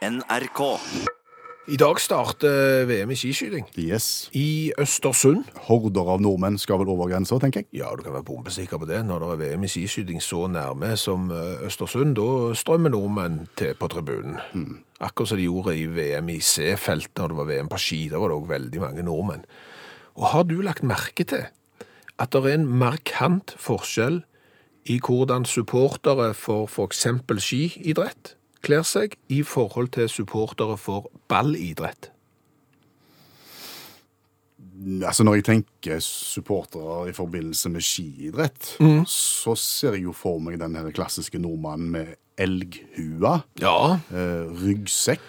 NRK. I dag starter VM i skiskyting. Yes. I Østersund. Horder av nordmenn skal vel over grensa, tenker jeg. Ja, du kan være bombesikker på det. Når det er VM i skiskyting så nærme som eh, Østersund, da strømmer nordmenn til på tribunen. Akkurat som de gjorde i VM i C-felt når det var VM på ski. Da var det òg veldig mange nordmenn. Og har du lagt merke til at det er en markant forskjell i hvordan supportere for f.eks. skiidrett kler seg i forhold til supportere for ballidrett? Altså Når jeg tenker supportere i forbindelse med skiidrett, så ser jeg jo for meg den klassiske nordmannen med elghua, Ja, eh, ryggsekk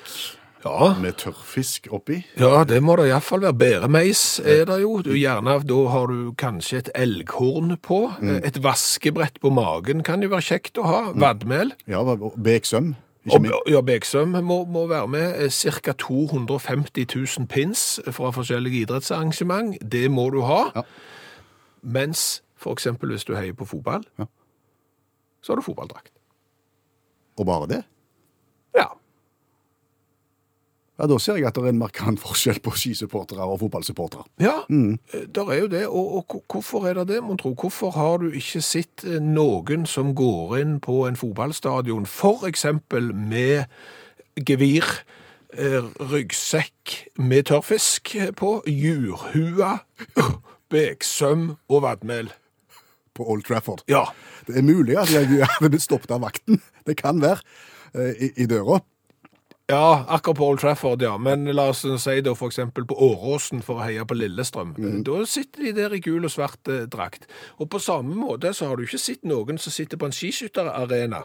ja. med tørrfisk oppi. Ja, det må det iallfall være. Bæremeis er det jo. Du, gjerne, da har du kanskje et elghorn på. Et vaskebrett på magen kan jo være kjekt å ha. Vadmel. Ja, beksøm. Og ja, Beksøm må, må være med. Ca. 250 000 pins fra forskjellige idrettsarrangement. Det må du ha. Ja. Mens f.eks. hvis du heier på fotball, Ja. så har du fotballdrakt. Og bare det. Ja. Ja, Da ser jeg at det er en markant forskjell på skisupportere og fotballsupportere. Ja, mm. der er jo det. Og, og hvorfor er det det, mon tro? Hvorfor har du ikke sett eh, noen som går inn på en fotballstadion, eksempel med gevir, eh, ryggsekk med tørrfisk på, jurhua, beksøm og vadmel? På Old Trafford. Ja, Det er mulig at jeg hadde blitt stoppet av vakten. Det kan være. eh, I, i døra. Ja, akkurat på Old Trafford, ja. Men la oss si da eksempel på Åråsen for å heie på Lillestrøm. Da sitter de der i gul og svart eh, drakt. Og på samme måte så har du ikke sett noen som sitter på en skiskytterarena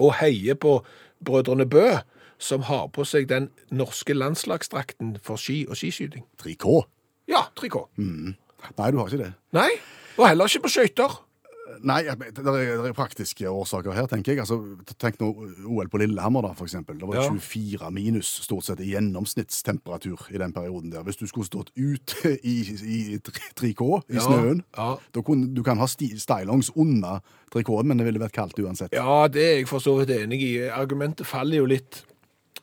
og heier på Brødrene Bø, som har på seg den norske landslagsdrakten for ski og skiskyting. 3K. Ja, trikot. Nei, du har ikke det. Nei, og heller ikke på skøyter. Nei, det er, det er praktiske årsaker her, tenker jeg. Altså, tenk nå OL på Lillehammer, da, for eksempel. Det var Ja. 24 minus stort sett i gjennomsnittstemperatur i den perioden der. Hvis du skulle stått ute i, i 3K, i Ja, snøen, ja. da kunne, du kan ha stylongs under 3K-en, men det ville vært kaldt uansett. Ja, det er jeg for så vidt enig i. Argumentet faller jo litt.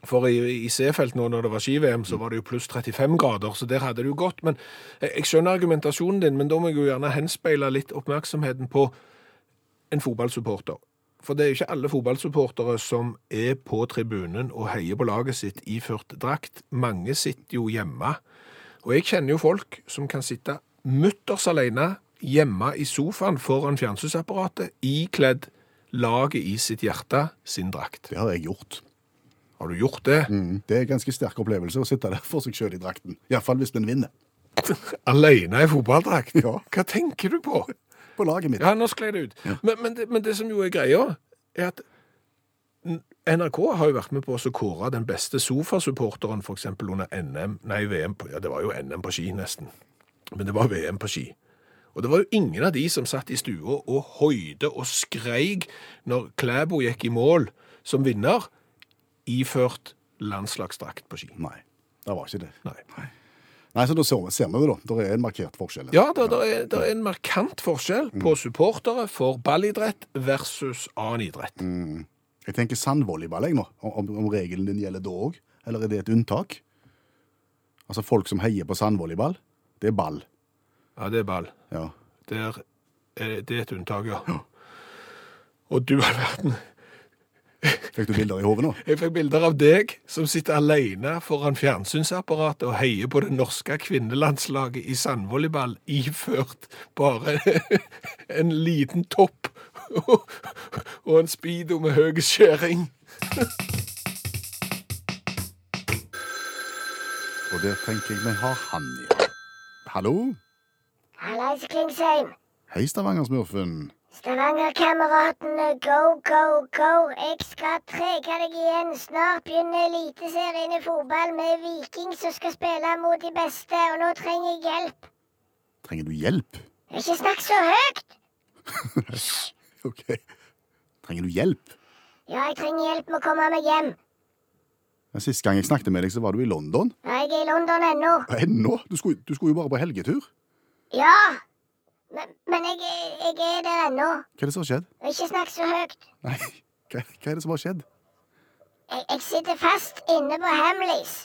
For i, i C-felt nå, når det var ski-VM, så var det jo pluss 35 grader, så der hadde det jo gått. Men jeg, jeg skjønner argumentasjonen din, men da må jeg jo gjerne henspeile litt oppmerksomheten på en fotballsupporter. For det er jo ikke alle fotballsupportere som er på tribunen og heier på laget sitt iført drakt. Mange sitter jo hjemme. Og jeg kjenner jo folk som kan sitte mutters alene hjemme i sofaen foran fjernsynsapparatet, ikledd laget i sitt hjerte sin drakt. Det har jeg gjort. Har du gjort det? Mm. Det er en ganske sterk opplevelse å sitte der for seg sjøl i drakten. Iallfall hvis den vinner. Alene i fotballdrakt? Ja. Hva tenker du på? På laget mitt. Ja, nå sklei det ut. Men, men, det, men det som jo er greia, er at NRK har jo vært med på å kåre den beste sofasupporteren eksempel under NM, nei VM, på, ja det var jo NM på ski nesten, men det var VM på ski. Og det var jo ingen av de som satt i stua og høyde og skreik når Klæbo gikk i mål som vinner, iført landslagsdrakt på ski. Nei, det var ikke det. Nei. Nei, så da ser vi, ser vi det, da. Det er en markert forskjell. Ja, det, er, det er en markant forskjell på supportere for ballidrett versus annen idrett. Jeg tenker sandvolleyball jeg nå, om, om regelen din gjelder da òg, eller er det et unntak? Altså folk som heier på sandvolleyball, det er ball. Ja, det er ball. Ja. Er, det er et unntak, ja. Og du all verden. Fikk du bilder i hodet nå? Jeg fikk bilder av deg som sitter alene foran fjernsynsapparatet og heier på det norske kvinnelandslaget i sandvolleyball, iført bare en liten topp og en speedo med høy skjæring. Og der tenker jeg vi har han igjen. Hallo? Hallais, Klingsheim. Hei, Stavanger-smurfen. Stavanger-kameratene, go, go, go. Jeg skal trege deg igjen. Snart begynner Eliteserien i fotball med Viking som skal spille mot de beste, og nå trenger jeg hjelp. Trenger du hjelp? Ikke snakk så høyt! Ok. Trenger du hjelp? Ja, jeg trenger hjelp med å komme meg hjem. Sist gang jeg snakket med deg, så var du i London. Ja, jeg er i London ennå. Ennå? Du skulle, du skulle jo bare på helgetur. Ja, men, men jeg, jeg er der ennå. Hva er det som har skjedd? Ikke snakk så høyt. Nei, hva, hva er det som har skjedd? Jeg, jeg sitter fast inne på Hamleys.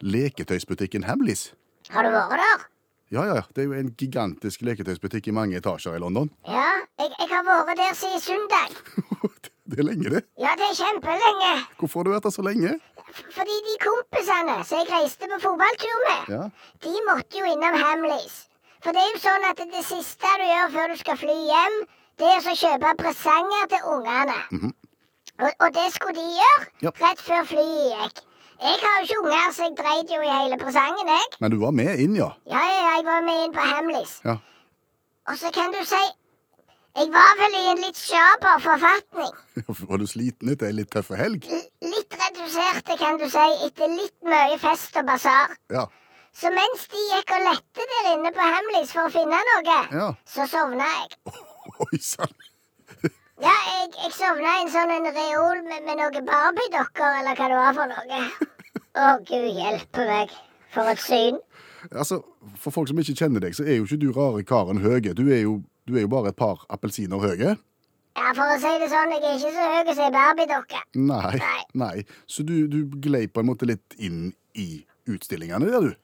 Leketøysbutikken Hamleys. Har du vært der? Ja, ja, det er jo en gigantisk leketøysbutikk i mange etasjer i London. Ja, jeg, jeg har vært der siden søndag. Det er lenge, det. Ja, det er kjempelenge. Hvorfor har du vært der så lenge? Fordi de kompisene som jeg reiste på fotballtur med, Ja, de måtte jo innom Hamleys. For det er jo sånn at det siste du gjør før du skal fly hjem, det er å kjøpe presanger til ungene. og, og det skulle de gjøre Ja. rett før flyet gikk. Jeg har jo ikke unger, så jeg dreit jo i hele presangen, jeg. Men du var med inn, ja. Ja, ja, ja, jeg var med inn på Hamleys. Ja, Og så kan du si Jeg var vel i en litt sjaber forfatning. Var du sliten etter ei litt tøff helg? L litt reduserte, kan du si, etter litt mye fest og basar. Ja. Så mens de gikk og lette der inne på Hamleys for å finne noe, Ja. så sovna jeg. Oi sann. Ja, jeg, jeg sovna i en sånn en reol med, med noen Barbie-dokker, eller hva det var for noe. Å, gud hjelpe meg. For et syn. Altså, For folk som ikke kjenner deg, så er jo ikke du rare karen Høge. Du er jo, du er jo bare et par appelsiner høye. Ja, for å si det sånn, jeg er ikke så høy som ei Barbie-dokke. Nei. Nei. nei. Så du, du glei på en måte litt inn i utstillingene der, du?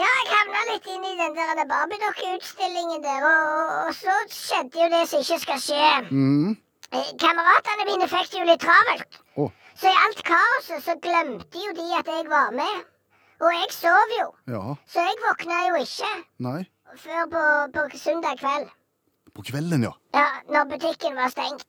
Ja, jeg havna litt inn i den der Barbie-dokkeutstillingen der, og, og, så skjedde jo det som ikke skal skje. Mm. Eh, Kameratene mine fikk det jo litt travelt. Oh. Så i alt kaoset så glemte jo de at jeg var med. Og jeg sov jo, ja. så jeg våkna jo ikke Nei. før på, på søndag kveld. På kvelden, ja. Ja, når butikken var stengt.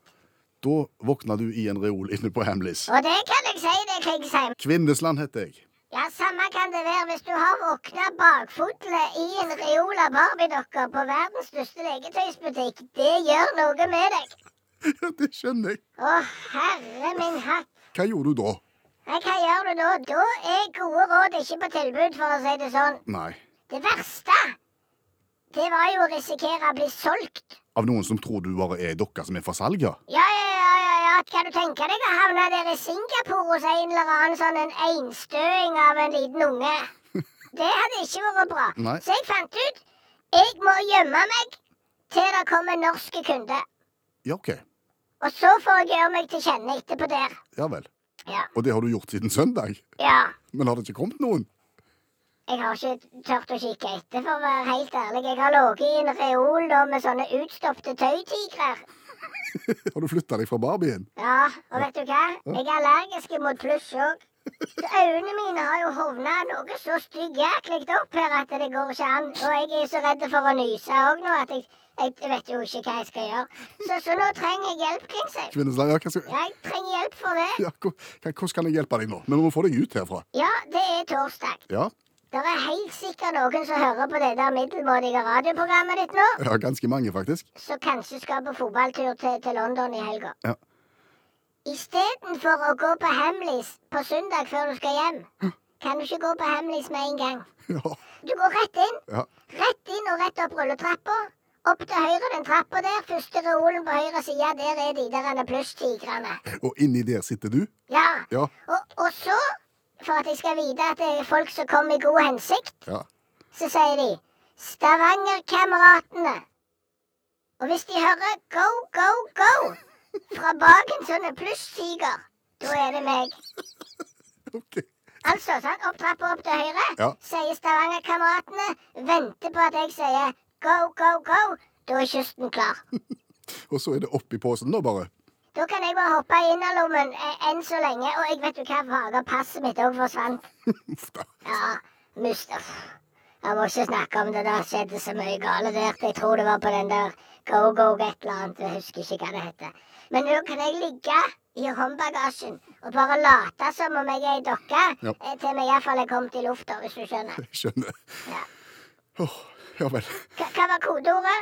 Da våkna du i en reol inne på Hamleys. Og det kan jeg si, det, Krigsheim. Kvinnesland heter jeg. Ja, samme kan det være hvis du har våkna bakfotle i en reol av Barbie-dokker på verdens største leketøysbutikk. Det gjør noe med deg. Ja, det skjønner jeg. Å, herre min hatt. Hva gjorde du da? Nei, hva gjør du da? Da er gode råd ikke på tilbud, for å si det sånn. Nei. Det verste, det var jo å risikere å bli solgt. Av noen som tror du bare er dokka som er for salg, ja? Ja, ja, ja, ja, ja. Kan du tenke deg å havne der i Singapore hos en eller annen sånn en einstøing av en liten unge? Det hadde ikke vært bra. Nei. Så jeg fant ut jeg må gjemme meg til det kommer norske kunder. Ja, OK. Og så får jeg gjøre meg til kjenne etterpå der. Ja vel. Ja. Og det har du gjort siden søndag? ja. Men har det ikke kommet noen? Jeg har ikke tørt å kikke etter, for å være helt ærlig. Jeg har ligget i en reol da, med sånne utstoppede tøytigrer. Har du flytta deg fra Barbien? Ja, og vet du hva? Jeg er allergisk mot pluss òg. Øynene mine har jo hovna noe så styggjaklig opp her at det går ikke an. Og jeg er så redd for å nyse òg nå at jeg, jeg vet jo ikke hva jeg skal gjøre. Så, så nå trenger jeg hjelp, Klingsheim. Kvinnesland, ja, hva skal... Jeg trenger hjelp for det. ja, hvordan kan jeg hjelpe deg nå? Men vi må få deg ut herfra. Ja, det er torsdag. Ja, Det er helt sikkert noen som hører på det der middelmådige radioprogrammet ditt nå, ja ganske mange, faktisk. som kanskje skal på fotballtur til, til London i helga. Ja. Istedenfor å gå på Hamleys på søndag før du skal hjem, kan du ikke gå på Hamleys med en gang. Ja, Du går rett inn. ja. Rett inn og rett opp rulletrappa. Opp til høyre den trappa der. Første reolen på høyre side, der er de der plusstigrene. Og inni der sitter du? Ja. Ja. Og, og så, for at jeg skal vite at det er folk som kommer i god hensikt, Ja. så sier de Stavanger-kameratene. Og hvis de hører go, go, go fra bak en sånn plusstiger, da er det meg. Ok. Altså, sant? opp trappa opp til høyre, Ja. sier Stavanger-kameratene. Venter på at jeg sier go, go, go. Da er kysten klar. Og så er det oppi posen, da, bare. Da kan jeg bare hoppe i av lommen enn så lenge. Og jeg vet jo hva fager, passet mitt òg forsvant. Ja, Mustaf. Jeg må ikke snakke om det der skjedde så mye gale der. Jeg tror det var på den der go-go et eller annet. Jeg husker ikke hva det heter. Men nå kan jeg ligge i håndbagasjen og bare late som om jeg er ei dokke, Ja. eh, til vi iallfall er kommet i lufta, hvis du skjønner. Jeg skjønner. Ja. Åh, ja vel. Hva, var kodeordet?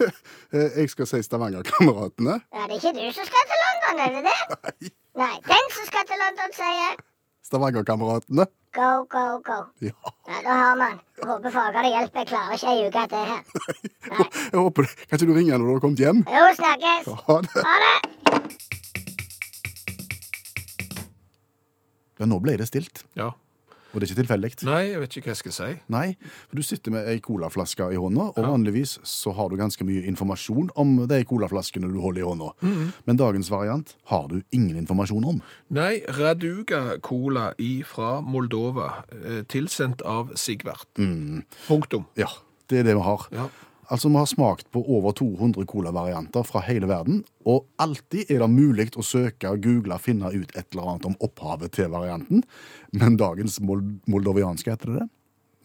Eh, Jeg skal si Stavangerkameratene. Ja, det er ikke du som skal til London, er det det? Nei. Nei, den som skal til London, sier Stavangerkameratene. go, go, go. Ja. Ja, da har man. Håper fagene det hjelper. Jeg klarer ikke ei uke til her. Nei, Jeg håper det. Kan ikke du ringe når du har kommet hjem? Jo, snakkes. Ha det. Ha det. Ja, nå ble det stilt. Ja. Og det er ikke tilfeldig. Nei, jeg vet ikke hva jeg skal si. Nei, for du sitter med ei colaflaske i hånda, og vanligvis så har du ganske mye informasjon om de colaflaskene du holder i hånda. Men dagens variant har du ingen informasjon om. Nei, Raduga Cola fra Moldova, eh, tilsendt av Sigvart. Punktum. Ja, det er det vi har. Ja. Altså, Vi har smakt på over 200 colavarianter fra hele verden, og alltid er det mulig å søke, google, finne ut et eller annet om opphavet til varianten. Men dagens mol moldovianske, heter det det?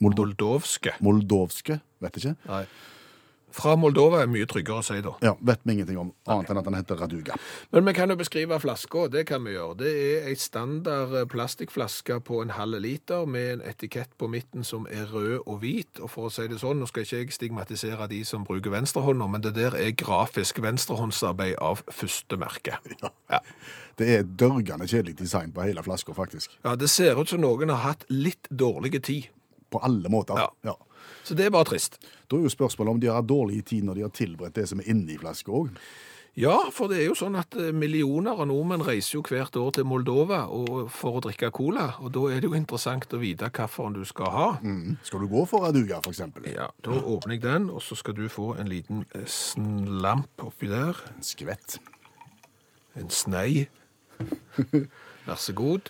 Moldo Moldovske. moldovske, vet ikke. Nei. Fra Moldova er mye tryggere å si, da. Ja, Vet vi ingenting om, annet enn at den heter Raduga. Men vi kan jo beskrive flaska, det kan vi gjøre. Det er ei standard eh, plastikkflaske på en halv liter med en etikett på midten som er rød og hvit. Og for å si det sånn, nå skal ikke jeg stigmatisere de som bruker venstrehånda, men det der er grafisk venstrehåndsarbeid av første merke. Ja. Det er dørgende kjedelig design på hele flaska, faktisk. ja, det ser ut som noen har hatt litt dårlig tid. På alle måter. Ja. Ja. Så det er bare trist. Da er jo spørsmålet om de har dårlig tid når de har tilberedt det som er inni flaska òg. Ja, for det er jo sånn at eh, millioner av nordmenn reiser jo hvert år til Moldova og- for å drikke cola, og da er det jo interessant å vite hvilken du skal ha. Skal du gå for Aduga, eksempel? Ja, da åpner jeg den, og så skal du få en liten eh, slamp oppi der. En skvett. En snei. Vær så god.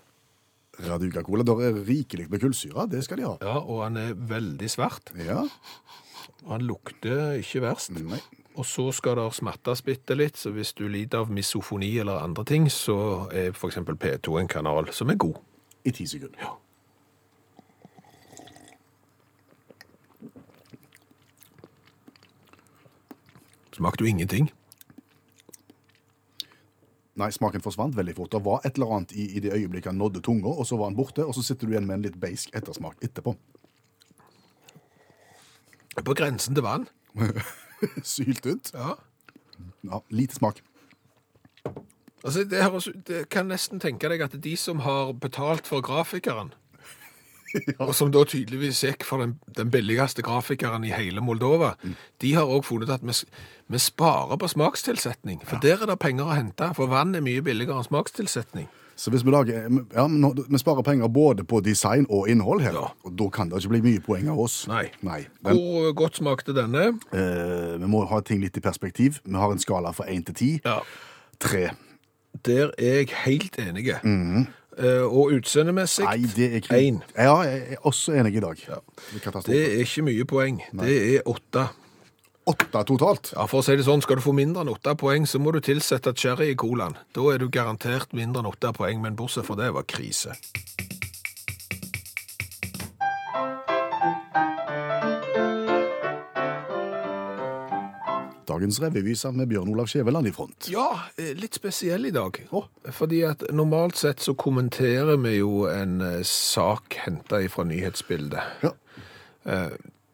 Raduga Cola. Det er rikelig med kullsyre, det skal de ha. Ja, og han er veldig svart. Ja. Han lukter ikke verst. Nei. Og så skal det smattes bitte litt, så hvis du lider av misofoni eller andre ting, så er eksempel P2 en kanal som er god. I ti sekunder. Ja. Smakte jo ingenting. Nei, smaken forsvant veldig fort. Det var et eller annet i, i det øyeblikket han nådde tunga, og så var han borte, og så sitter du igjen med en litt beisk ettersmak etterpå. På grensen til vann. Sylt ut. Ja. Ja, lite smak. Altså, det, høres, det kan nesten tenke deg at de som har betalt for grafikeren, og som da tydeligvis gikk for den, den billigste grafikeren i hele Moldova, de har også funnet at vi, vi sparer på smakstilsetning, for der er det penger å hente, for vann er mye billigere enn smakstilsetning. Så hvis vi lager Ja, vi sparer penger både på design og innhold her, Ja. og da kan det ikke bli mye poeng av oss. Nei. Nei. Men Hvor godt smakte denne? eh, vi må ha ting litt i perspektiv. Vi har en skala fra én til ti. Ja. Tre. Der er jeg helt enig. Eh, og utseendemessig Nei, det er ikke én. Ja, jeg er også enig i dag. Det er. Det er ikke mye poeng. Det er åtte. Åtte totalt. Ja, For å si det sånn, skal du få mindre enn åtte poeng, så må du tilsette cherry i colaen. Da er du garantert mindre enn åtte poeng, men bortsett fra det var krise. Dagens revyvise med Bjørn Olav Skjæveland i front. Ja, eh, litt spesiell i dag. Oh. Fordi at normalt sett så kommenterer vi jo en eh, sak henta fra nyhetsbildet. Ja.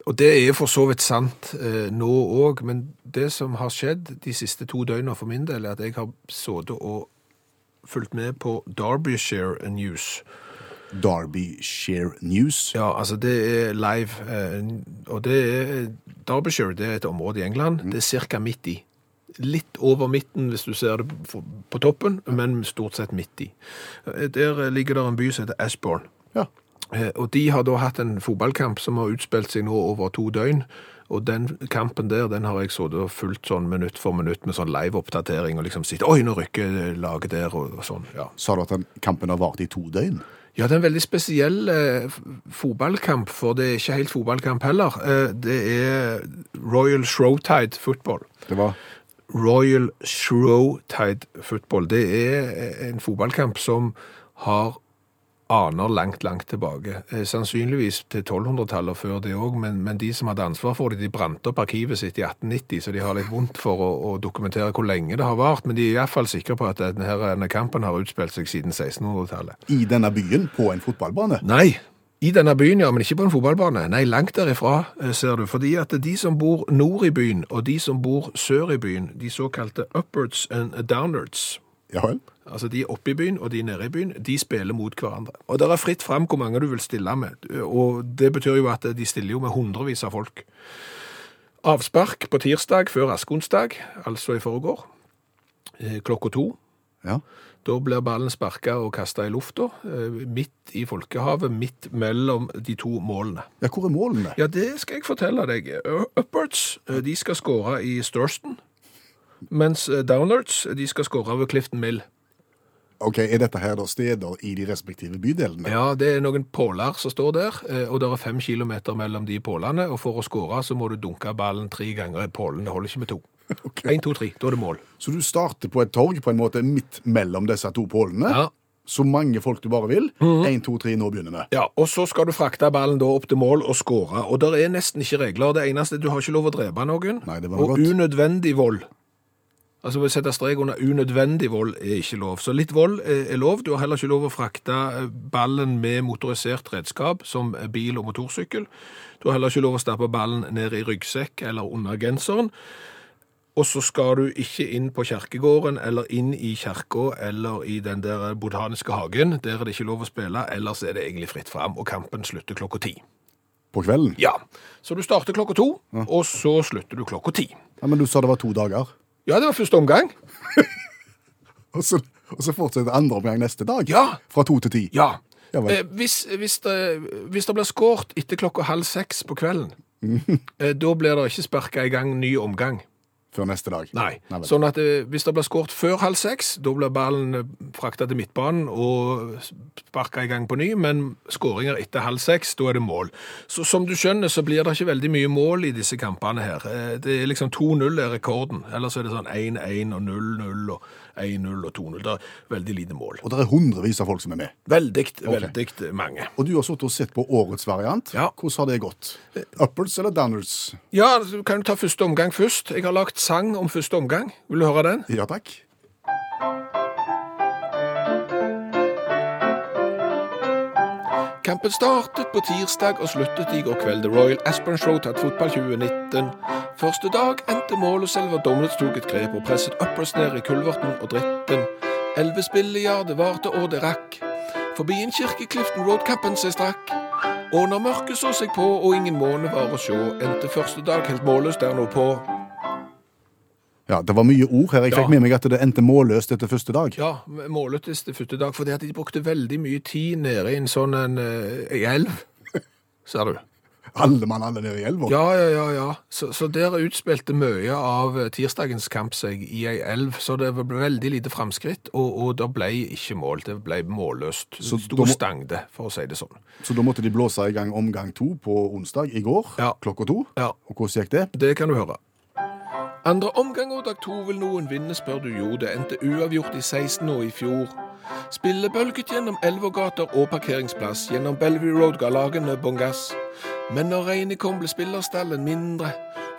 Og det er for så vidt sant eh, nå òg, men det som har skjedd de siste to døgna for min del, er at jeg har sittet og fulgt med på Derbyshire News. Derbyshire News. Ja, altså det er live, eh, og det er Derbyshire, det er et område i England. Det er ca. midt i. Litt over midten hvis du ser det på, toppen, men stort sett midt i. Eh, Der ligger det en by som heter Ashbourne. Ja. Eh, Og de har da hatt en fotballkamp som har utspilt seg nå over to døgn. Og den kampen der, den har jeg sittet og fulgt sånn minutt for minutt med sånn live-oppdatering og liksom sett, oi, nå rykker laget der og sånn, ja. Sa du at den kampen har vart i to døgn? Ja, det er en veldig spesiell eh, fotballkamp, for det er ikke helt fotballkamp heller. Eh, det er Royal Shrovetide Football. Det var Royal Shrovetide Football, det er eh, en fotballkamp som har aner langt, langt tilbake. Eh, Sannsynligvis til 1200-tallet før det òg, men, men de som hadde ansvar for det, de brant opp arkivet sitt i 1890, så de har litt vondt for å, å dokumentere hvor lenge det har vart. Men de er iallfall sikre på at denne, denne kampen har utspilt seg siden 1600-tallet. i denne byen, på en fotballbane. Nei, i denne byen, ja, men ikke på en fotballbane. Nei, langt derifra, eh, ser du. Fordi at de som bor nord i byen, og de som bor sør i byen, de såkalte upwards and downwards, Ja vel? altså de oppe i byen og de nede i byen, de spiller mot hverandre. Og det er fritt frem hvor mange du vil stille med. Og det betyr jo at de stiller jo med hundrevis av folk. Avspark på tirsdag før askonsdag, altså i forgår, eh, klokka to. Ja. Da blir ballen sparka og kasta i lufta, eh, midt i folkehavet, midt mellom de to målene. ja, hvor er målene? Ja, det skal jeg fortelle deg. Upwards eh, de skal skåre i Sturston, mens eh, de skal skåre ved Clifton Mill. Ok, Er dette her da steder i de respektive bydelene? Ja, det er noen påler som står der, eh, og det er fem kilometer mellom de pålene, og for å skåre så må du dunke ballen tre ganger i pålen. Det holder ikke med to. Én, to, tre. Da er det mål. Så du starter på et torg på en måte midt mellom disse to pålene. Ja. Mhm. Så mange folk du bare vil. Én, to, tre, nå begynner vi. Ja, og så skal du frakte ballen da opp til mål og skåre. Og der er nesten ikke regler. Det eneste, du har ikke lov å drepe noen. Nei, det var og godt. unødvendig vold. Altså å sette strek under unødvendig vold er ikke lov. Så litt vold er lov. Du har heller ikke lov å frakte eh, ballen med motorisert redskap, som bil og motorsykkel. Du har heller ikke lov å stappe ballen ned i ryggsekk eller under genseren. Og så skal du ikke inn på kjerkegården, eller inn i kirka eller i den der botaniske hagen. Der er det ikke lov å spille, ellers er det egentlig fritt fram, og kampen slutter klokka ti. På kvelden. Ja, så du starter klokka to, og så slutter du klokka ti. Ja, Men du sa det var to dager. Ja, det var første omgang. Og så, og så fortsetter andre omgang neste dag. Ja. Fra to til ti. Ja. Ja. Eh, hvis, hvis, det, hvis det blir skåret etter klokka halv seks på kvelden, eh, da blir det ikke sparka i gang ny omgang. Før neste dag. Nei. Nei Sånn at eh, hvis det blir skåret før halv seks, da blir ballen eh, frakta til midtbanen og sparka i gang på ny, men skåringer etter halv seks, da er det mål. Så som du skjønner, så blir det ikke veldig mye mål i disse kampene her. Eh, Det er liksom 2-0 er rekorden. Ellers er det sånn 1-1 og 0-0 og 1-0 og 2-0. Det er veldig lite mål. Og det er hundrevis av folk som er med. Veldig, veldig mange. Og du har sittet og sett på årets variant. Ja. Hvordan har det gått? Upwards eller downwards? Ja, du kan jo ta første omgang først. Jeg har lagt sang om første omgang. Vil du høre den? Ja takk. Kampen startet på tirsdag og sluttet i går kveld. The Royal Aspen Show tatt fotball 2019. Første dag endte målet og at Domnitz tok et grep og presset uppers ned i kulverten og dritten. Elleve spillejarder varte og det rakk. Forbi en kirke Clifton Road kampen seg strakk. Og når mørket så seg på og ingen måne var å sjå, endte første dag helt målløst der nordpå. Ja, Det var mye ord her. Jeg fikk Ja. med meg at det endte målløst etter første dag. Ja, målløst etter første dag, fordi at de brukte veldig mye tid nede i en sånn en, en elv, ser du. Alle mann alle nede i elva. Ja, ja, ja, ja. Så, så der utspilte mye av eh, tirsdagens kamp seg i ei elv, så det ble veldig lite framskritt, og, og det ble ikke mål, det ble målløst. Så da må- stangde, for å si det sånn. Så da måtte de blåse i gang omgang to på onsdag i går Ja. klokka to. Ja. Og hvordan gikk det? Det kan du høre. Andre omgang og dag to vil noen vinne, spør du jo. Det endte uavgjort i 16 og i fjor. Spillet bølget gjennom elvergater og parkeringsplass. Gjennom Bellevue Road ga lagene bånn gass. Men når regnet kom, ble spillerstallen mindre.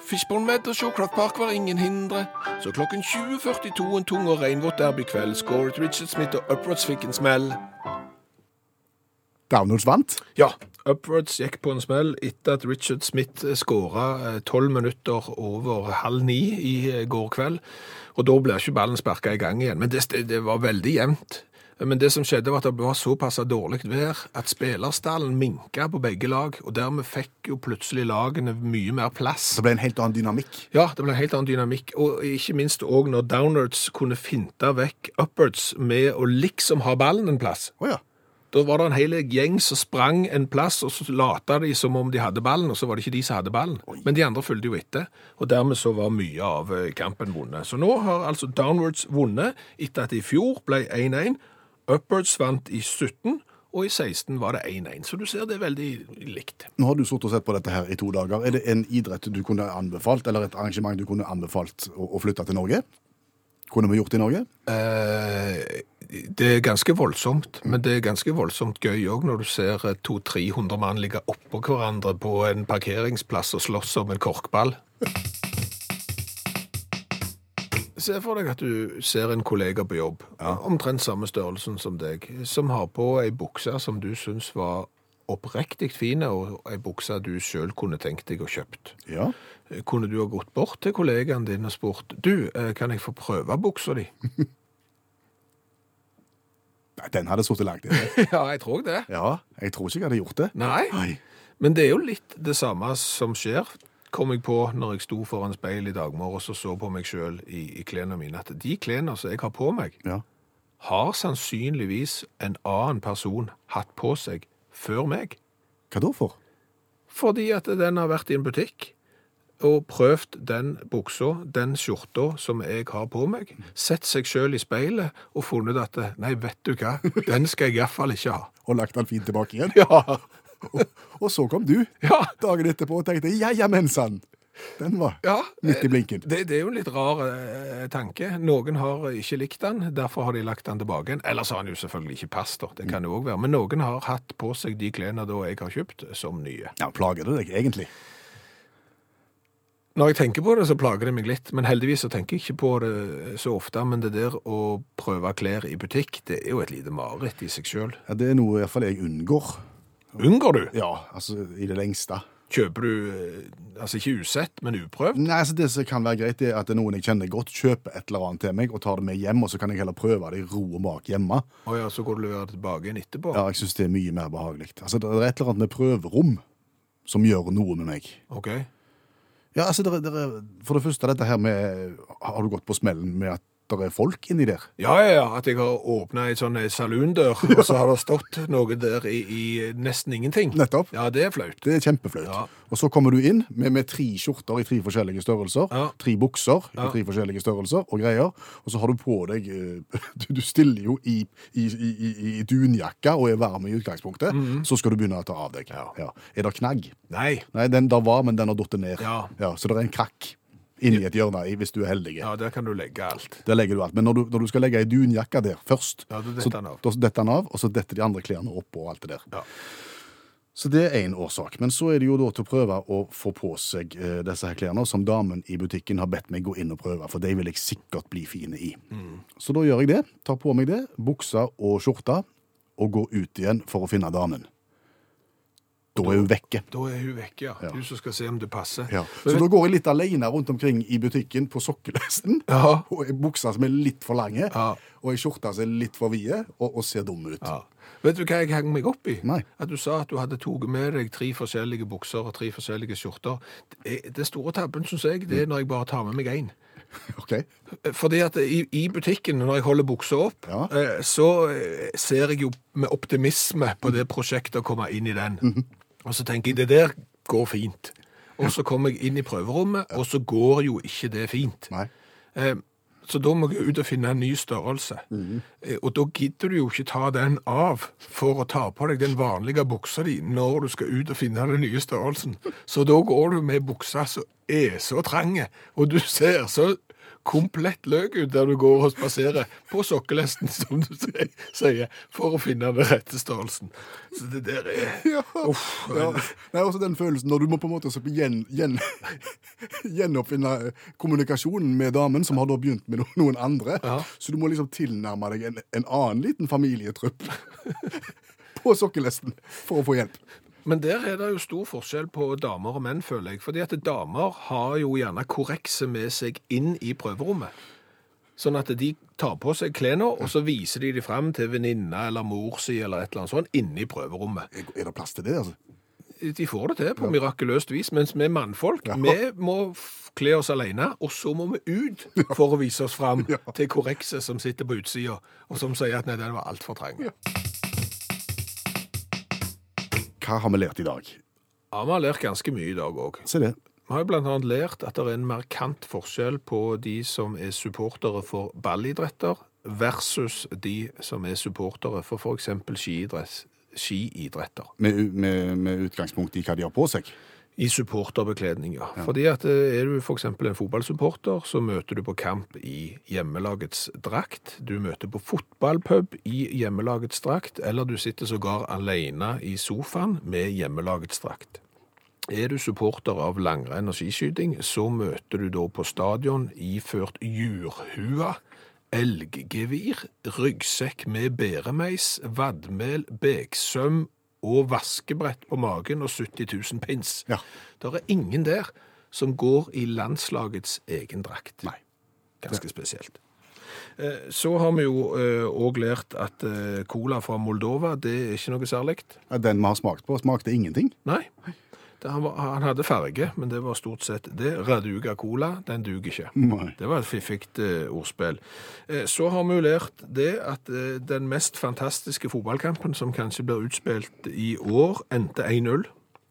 Fishbone Med og Showcraft Park var ingen hindre. Så klokken 20.42 en tung og regnvåt derbykveld skåret Richard Smith og Uprots fikk en smell. Downwards vant. Ja, Upwards gikk på en smell etter at Richard Smith skåra tolv minutter over halv ni i eh, går kveld. Og da ble ikke ballen sparka i gang igjen. Men det, det var veldig jevnt. Men det som skjedde var at det var såpass dårlig vær at spillerstallen minka på begge lag, og dermed fikk jo plutselig lagene mye mer plass. Det ble en helt annen dynamikk. Ja, det ble en helt annen dynamikk, og ikke minst òg når downwards kunne finte vekk upwards med å liksom ha ballen en plass. Oh, ja. Da var det en hel gjeng som sprang en plass, og så lata de som om de hadde ballen, og så var det ikke de som hadde ballen. Men de andre fulgte jo etter, og dermed så var mye av eh, kampen vunnet. Så nå har altså Downwards vunnet etter at det i fjor ble 1-1. Upwards vant i 17, og i 16 var det 1-1. Så du ser det er veldig likt. Nå har du sittet og sett på dette her i to dager. Er det en idrett du kunne anbefalt, eller et arrangement du kunne anbefalt å, å flytte til Norge? Kunne vi gjort det i Norge? Eh, det er ganske voldsomt, men det er ganske voldsomt gøy òg når du ser 200-300 mann ligge oppå hverandre på en parkeringsplass og slåss om en korkball. Se for deg at du ser en kollega på jobb, omtrent samme størrelsen som deg, som har på ei bukse som du syns var oppriktig fin, og ei bukse du sjøl kunne tenkt deg å kjøpt. Ja. Kunne du ha gått bort til kollegaen din og spurt du, eh, kan jeg få prøve buksa di? Den hadde sittet langt inne. Ja, jeg tror det. Ja, jeg tror ikke jeg hadde gjort det. Nei. Oi. Men det er jo litt det samme som skjer, kom jeg på når jeg sto foran speil i dag morges og så på meg sjøl i, i klærne mine, at de klærne som jeg har på meg, Ja. har sannsynligvis en annen person hatt på seg før meg. Hva da for? Fordi at den har vært i en butikk og prøvd den buksa, den skjorta som jeg har på meg, sett seg sjøl i speilet og funnet at nei, vet du hva, den skal jeg iallfall ikke ha. Og lagt den fint tilbake igjen? Ja, Og så kom du ja, dagen etterpå og tenkte ja, ja, mensan. Den var ja. midt i blinken. Det, det er jo en litt rar eh, tanke. Noen har ikke likt den, derfor har de lagt den tilbake igjen. Ellers har han jo selvfølgelig ikke pass, da. Det kan jo òg være. Men noen har hatt på seg de klærne da jeg har kjøpt, som nye. Ja, Plager det deg egentlig? Når jeg tenker på det, så plager det meg litt. Men heldigvis så tenker jeg ikke på det så ofte. Men det der å prøve klær i butikk, det er jo et lite mareritt i seg sjøl. Ja, Det er noe i hvert fall jeg unngår. Unngår du? Ja, altså i det lengste. Kjøper du eh, altså ikke usett, men uprøvd? Nei, altså Det som kan være greit, er at noen jeg kjenner godt, kjøper et eller annet til meg og tar det med hjem, og så kan jeg heller prøve det i ro og mak hjemme. Å ja, så går du leverer det tilbake igjen etterpå? Ja, Jeg syns det er mye mer behagelig. Altså, Det er et eller annet med prøverom som gjør noe med meg. OK. Ja, altså, der, der, er, For det første, dette her med Har du gått på smellen med at det er folk inni der? Ja, ja, ja. At jeg har åpna ei sånn saloondør, og så har det stått noe der i, i nesten ingenting. Nettopp. Ja, det er flaut. Det er kjempeflaut. Ja. Og så kommer du inn med, med tre skjorter i tre forskjellige størrelser, Ja. tre bukser Ja. i tre forskjellige størrelser og greier, og så har du på deg eh, Du, du stiller jo i, i, i, dunjakka og er varm i utgangspunktet, så skal du begynne å ta av deg. Ja. Er det knagg? Nei. Nei, den der var, men den har datt ned. Ja. så det er en krakk inni et hjørne i, hvis du er heldig. Ja, der kan du legge alt. Der legger du alt. Men når du, når du skal legge ei dunjakke der først, Ja, så detter den av, og så detter de andre klærne oppå og alt det der. Ja. Så det er én årsak. Men så er det jo da til å prøve å få på seg eh, disse her klærne som damen i butikken har bedt meg gå inn og prøve, for de vil jeg sikkert bli fine i. Så da gjør jeg det. Tar på meg det, buksa og skjorta, og går ut igjen for å finne damen. Da er hun vekke. Da er hun vekke, ja. Ja. Du som skal se om det passer. Ja. Så da går jeg litt alene rundt omkring i butikken på sokkelesten. Ja. Og i bukse som er litt for lange, Ja. og i skjorte som er litt for vide, og, og ser dum ut. Ja. Vet du hva jeg hang meg opp i? Nei. At du sa at du hadde tatt med deg tre forskjellige bukser og tre forskjellige skjorter. Det, er- store tabben, syns jeg, det er når jeg bare tar med meg én. Ok? Fordi at i, i butikken, når jeg holder buksa opp, Ja. eh, så eh, ser jeg jo med optimisme på det prosjektet å komme inn i den. Mhm. Og så tenker jeg, det der går fint. Og så kommer jeg inn i prøverommet, og så går jo ikke det fint. Nei. Eh, Så da må jeg ut og finne en ny størrelse. Eh, Og da gidder du jo ikke ta den av for å ta på deg den vanlige buksa di når du skal ut og finne den nye størrelsen. Så da går du med buksa som er så trang, og du ser så komplett løk ut der du går og spaserer på sokkelesten, som du sier- for å finne den rette størrelsen. Så det der er Ja. Uff. Ja. Nei, også den følelsen når du må på en måte gjen, gjen, gjenoppfinne eh, kommunikasjonen med damen, som har da begynt med noen andre. Ja. Så du må liksom tilnærme deg en, en annen liten familietrupp på sokkelesten for å få hjelp. Men der er det jo stor forskjell på damer og menn, føler jeg. Fordi at damer har jo gjerne korrekse med seg inn i prøverommet. Sånn at de tar på seg klærne, og så viser de dem fram til venninna eller mor si eller et eller annet sånt inne i prøverommet. Er det plass til det? altså? De får det til på mirakuløst vis, mens vi mannfolk, Ja. vi må kle oss alene, og så må vi ut for å vise oss fram Ja. til korrekse som sitter på utsida, og som sier at nei, den var altfor trang. Hva har vi lært i dag? Ja, vi har lært ganske mye i dag òg. Se det. Vi har annet lært at det er en markant forskjell på de som er supportere for ballidretter versus de som er supportere for f.eks. skiidrett, skiidretter. Med, med, med utgangspunkt i hva de har på seg. I supporterbekledning, ja. Fordi at eh, er du f.eks. en fotballsupporter, så møter du på kamp i hjemmelagets drakt. Du møter på fotballpub i hjemmelagets drakt, eller du sitter sågar alene i sofaen med hjemmelagets drakt. Er du supporter av langrenn og skiskyting, så møter du da på stadion iført jurhua, elggevir, ryggsekk med bæremeis, vadmel, beksøm og vaskebrett på magen og 70 000 pins. Ja. Det er ingen der som går i landslagets egen drakt. Nei. Ganske spesielt. Eh, Så har vi jo òg lært at eh, cola fra Moldova, det er ikke noe særlig. Den vi har smakt på, smakte ingenting. Nei. Han, var, han hadde farge, men det var stort sett det. Raduga Cola, den duger ikke. Nei. Det var et fiffig eh, ordspill. Eh, så har vi jo lært det at eh, den mest fantastiske fotballkampen som kanskje blir utspilt i år, endte 1-0.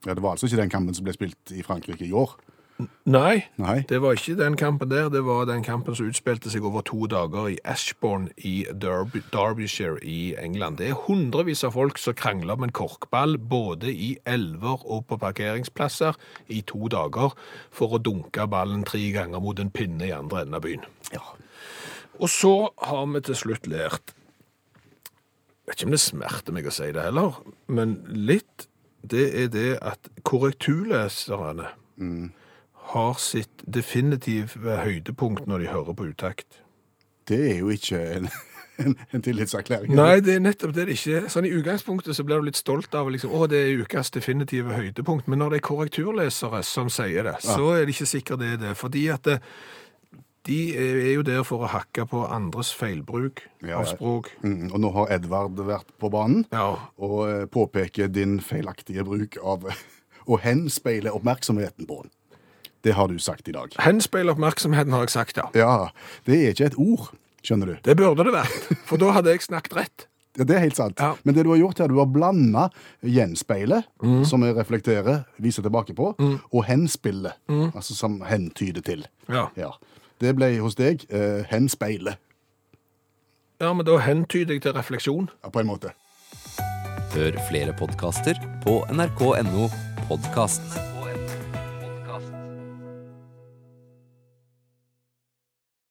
Ja, Det var altså ikke den kampen som ble spilt i Frankrike i år. Nei, Nei. det var ikke den kampen der. Det var den kampen som utspilte seg over to dager i Ashbourne i Derby, Derbyshire i England. Det er hundrevis av folk som krangler om en korkball både i elver og på parkeringsplasser i to dager for å dunke ballen tre ganger mot en pinne i andre enden av byen. Ja. Og så har vi til slutt lært Jeg vet ikke om det smerter meg å si det heller, men litt det er det at korrekturleserne har sitt definitive høydepunkt når de hører på utakt. Det er jo ikke en, en, en tillitserklæring. Nei, det er nettopp det det ikke er. Sånn I utgangspunktet så blir du litt stolt av liksom, å, det er ukas definitive høydepunkt, men når det er korrekturlesere som sier det, så er det ikke sikkert det er det. Fordi at det, de er jo der for å hakke på andres feilbruk Ja, av språk. Mm, og nå har Edvard vært på banen Ja, og eh, påpeker din feilaktige bruk av å henspeile oppmerksomheten på den. Det har du sagt i dag. Henspeil oppmerksomheten, har jeg sagt, ja. Ja, det er ikke et ord, skjønner du. Det burde det vært, for da hadde jeg snakket rett. Ja, Det er helt sant. Ja. Men det du har gjort her, du har blanda gjenspeilet, som jeg reflekterer, viser tilbake på, og henspillet, altså som hentyder til. Ja. Ja. Det ble hos deg eh, henspeilet. ja, men da hentyder jeg til refleksjon. ja, på en måte. Hør flere podkaster på nrk.no podkast.